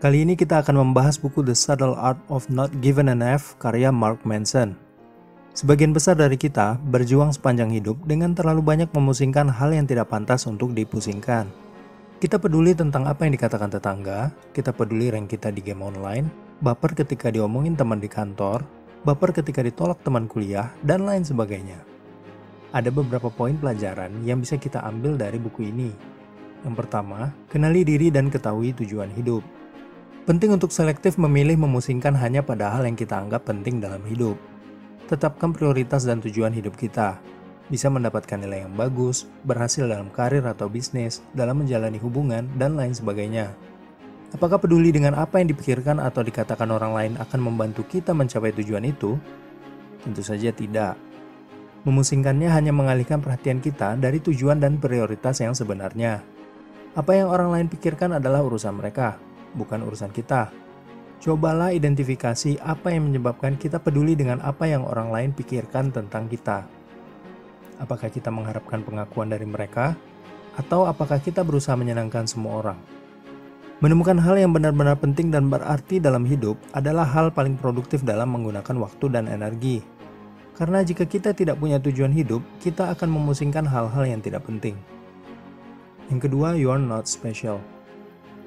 Kali ini kita akan membahas buku The Subtle Art of Not Given an F karya Mark Manson. Sebagian besar dari kita berjuang sepanjang hidup dengan terlalu banyak memusingkan hal yang tidak pantas untuk dipusingkan. Kita peduli tentang apa yang dikatakan tetangga, kita peduli rank kita di game online, baper ketika diomongin teman di kantor, baper ketika ditolak teman kuliah, dan lain sebagainya. Ada beberapa poin pelajaran yang bisa kita ambil dari buku ini. Yang pertama, kenali diri dan ketahui tujuan hidup. Penting untuk selektif memilih memusingkan hanya pada hal yang kita anggap penting dalam hidup. Tetapkan prioritas dan tujuan hidup kita. Bisa mendapatkan nilai yang bagus, berhasil dalam karir atau bisnis, dalam menjalani hubungan, dan lain sebagainya. Apakah peduli dengan apa yang dipikirkan atau dikatakan orang lain akan membantu kita mencapai tujuan itu? Tentu saja tidak. Memusingkannya hanya mengalihkan perhatian kita dari tujuan dan prioritas yang sebenarnya. Apa yang orang lain pikirkan adalah urusan mereka, bukan urusan kita. Cobalah identifikasi apa yang menyebabkan kita peduli dengan apa yang orang lain pikirkan tentang kita. Apakah kita mengharapkan pengakuan dari mereka, atau apakah kita berusaha menyenangkan semua orang? Menemukan hal yang benar-benar penting dan berarti dalam hidup adalah hal paling produktif dalam menggunakan waktu dan energi. Karena jika kita tidak punya tujuan hidup, kita akan memusingkan hal-hal yang tidak penting. Yang kedua, you are not special.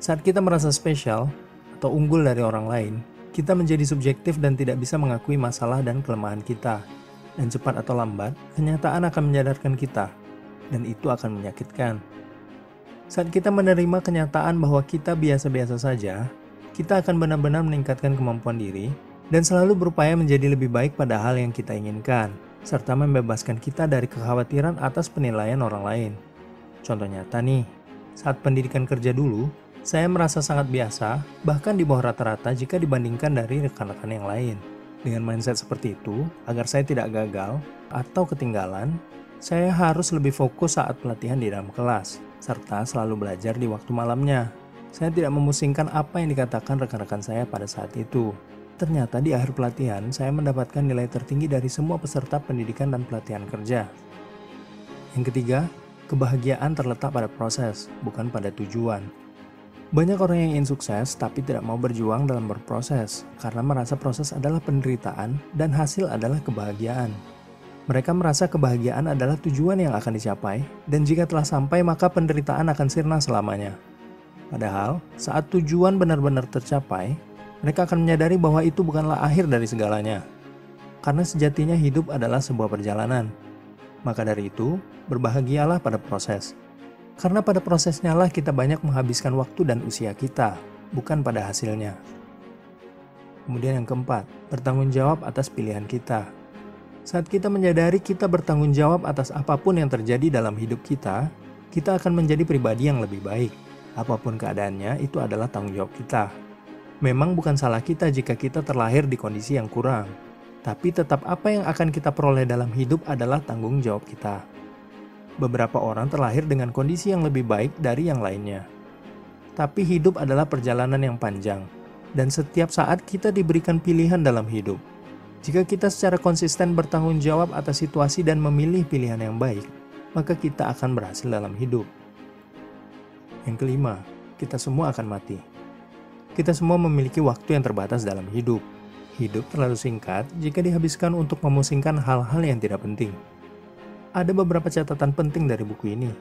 Saat kita merasa spesial atau unggul dari orang lain, kita menjadi subjektif dan tidak bisa mengakui masalah dan kelemahan kita. Dan cepat atau lambat, kenyataan akan menyadarkan kita, dan itu akan menyakitkan. Saat kita menerima kenyataan bahwa kita biasa-biasa saja, kita akan benar-benar meningkatkan kemampuan diri dan selalu berupaya menjadi lebih baik pada hal yang kita inginkan, serta membebaskan kita dari kekhawatiran atas penilaian orang lain. Contoh nyata nih, saat pendidikan kerja dulu, saya merasa sangat biasa, bahkan di bawah rata-rata jika dibandingkan dari rekan-rekan yang lain. Dengan mindset seperti itu, agar saya tidak gagal atau ketinggalan, saya harus lebih fokus saat pelatihan di dalam kelas, serta selalu belajar di waktu malamnya. Saya tidak memusingkan apa yang dikatakan rekan-rekan saya pada saat itu. Ternyata di akhir pelatihan, saya mendapatkan nilai tertinggi dari semua peserta pendidikan dan pelatihan kerja. Yang ketiga, kebahagiaan terletak pada proses, bukan pada tujuan. Banyak orang yang ingin sukses tapi tidak mau berjuang dalam berproses karena merasa proses adalah penderitaan dan hasil adalah kebahagiaan. Mereka merasa kebahagiaan adalah tujuan yang akan dicapai dan jika telah sampai maka penderitaan akan sirna selamanya. Padahal saat tujuan benar-benar tercapai, mereka akan menyadari bahwa itu bukanlah akhir dari segalanya. Karena sejatinya hidup adalah sebuah perjalanan. Maka dari itu, berbahagialah pada proses karena pada prosesnya lah kita banyak menghabiskan waktu dan usia kita, bukan pada hasilnya. Kemudian yang keempat, bertanggung jawab atas pilihan kita. Saat kita menyadari kita bertanggung jawab atas apa pun yang terjadi dalam hidup kita, kita akan menjadi pribadi yang lebih baik. Apa pun keadaannya, itu adalah tanggung jawab kita. Memang bukan salah kita jika kita terlahir di kondisi yang kurang, tapi tetap apa yang akan kita peroleh dalam hidup adalah tanggung jawab kita beberapa orang terlahir dengan kondisi yang lebih baik dari yang lainnya. Tapi hidup adalah perjalanan yang panjang, dan setiap saat kita diberikan pilihan dalam hidup. Jika kita secara konsisten bertanggung jawab atas situasi dan memilih pilihan yang baik, maka kita akan berhasil dalam hidup. Yang kelima, kita semua akan mati. Kita semua memiliki waktu yang terbatas dalam hidup. Hidup terlalu singkat jika dihabiskan untuk memusingkan hal-hal yang tidak penting ada beberapa catatan penting dari buku ini.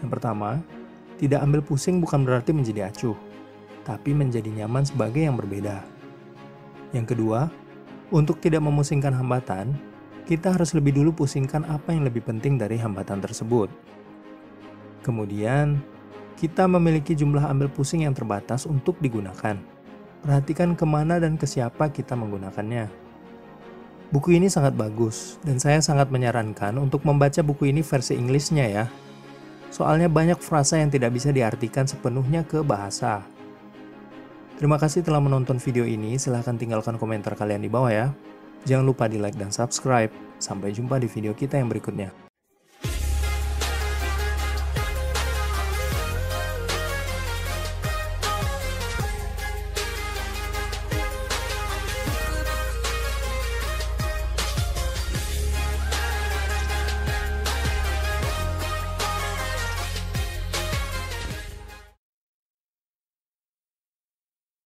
Yang pertama, tidak ambil pusing bukan berarti menjadi acuh, tapi menjadi nyaman sebagai yang berbeda. Yang kedua, untuk tidak memusingkan hambatan, kita harus lebih dulu pusingkan apa yang lebih penting dari hambatan tersebut. Kemudian, kita memiliki jumlah ambil pusing yang terbatas untuk digunakan. Perhatikan ke mana dan ke siapa kita menggunakannya. Buku ini sangat bagus, dan saya sangat menyarankan untuk membaca buku ini versi Inggrisnya ya. Soalnya banyak frasa yang tidak bisa diartikan sepenuhnya ke bahasa. Terima kasih telah menonton video ini, silahkan tinggalkan komentar kalian di bawah ya. Jangan lupa di like dan subscribe. Sampai jumpa di video kita yang berikutnya.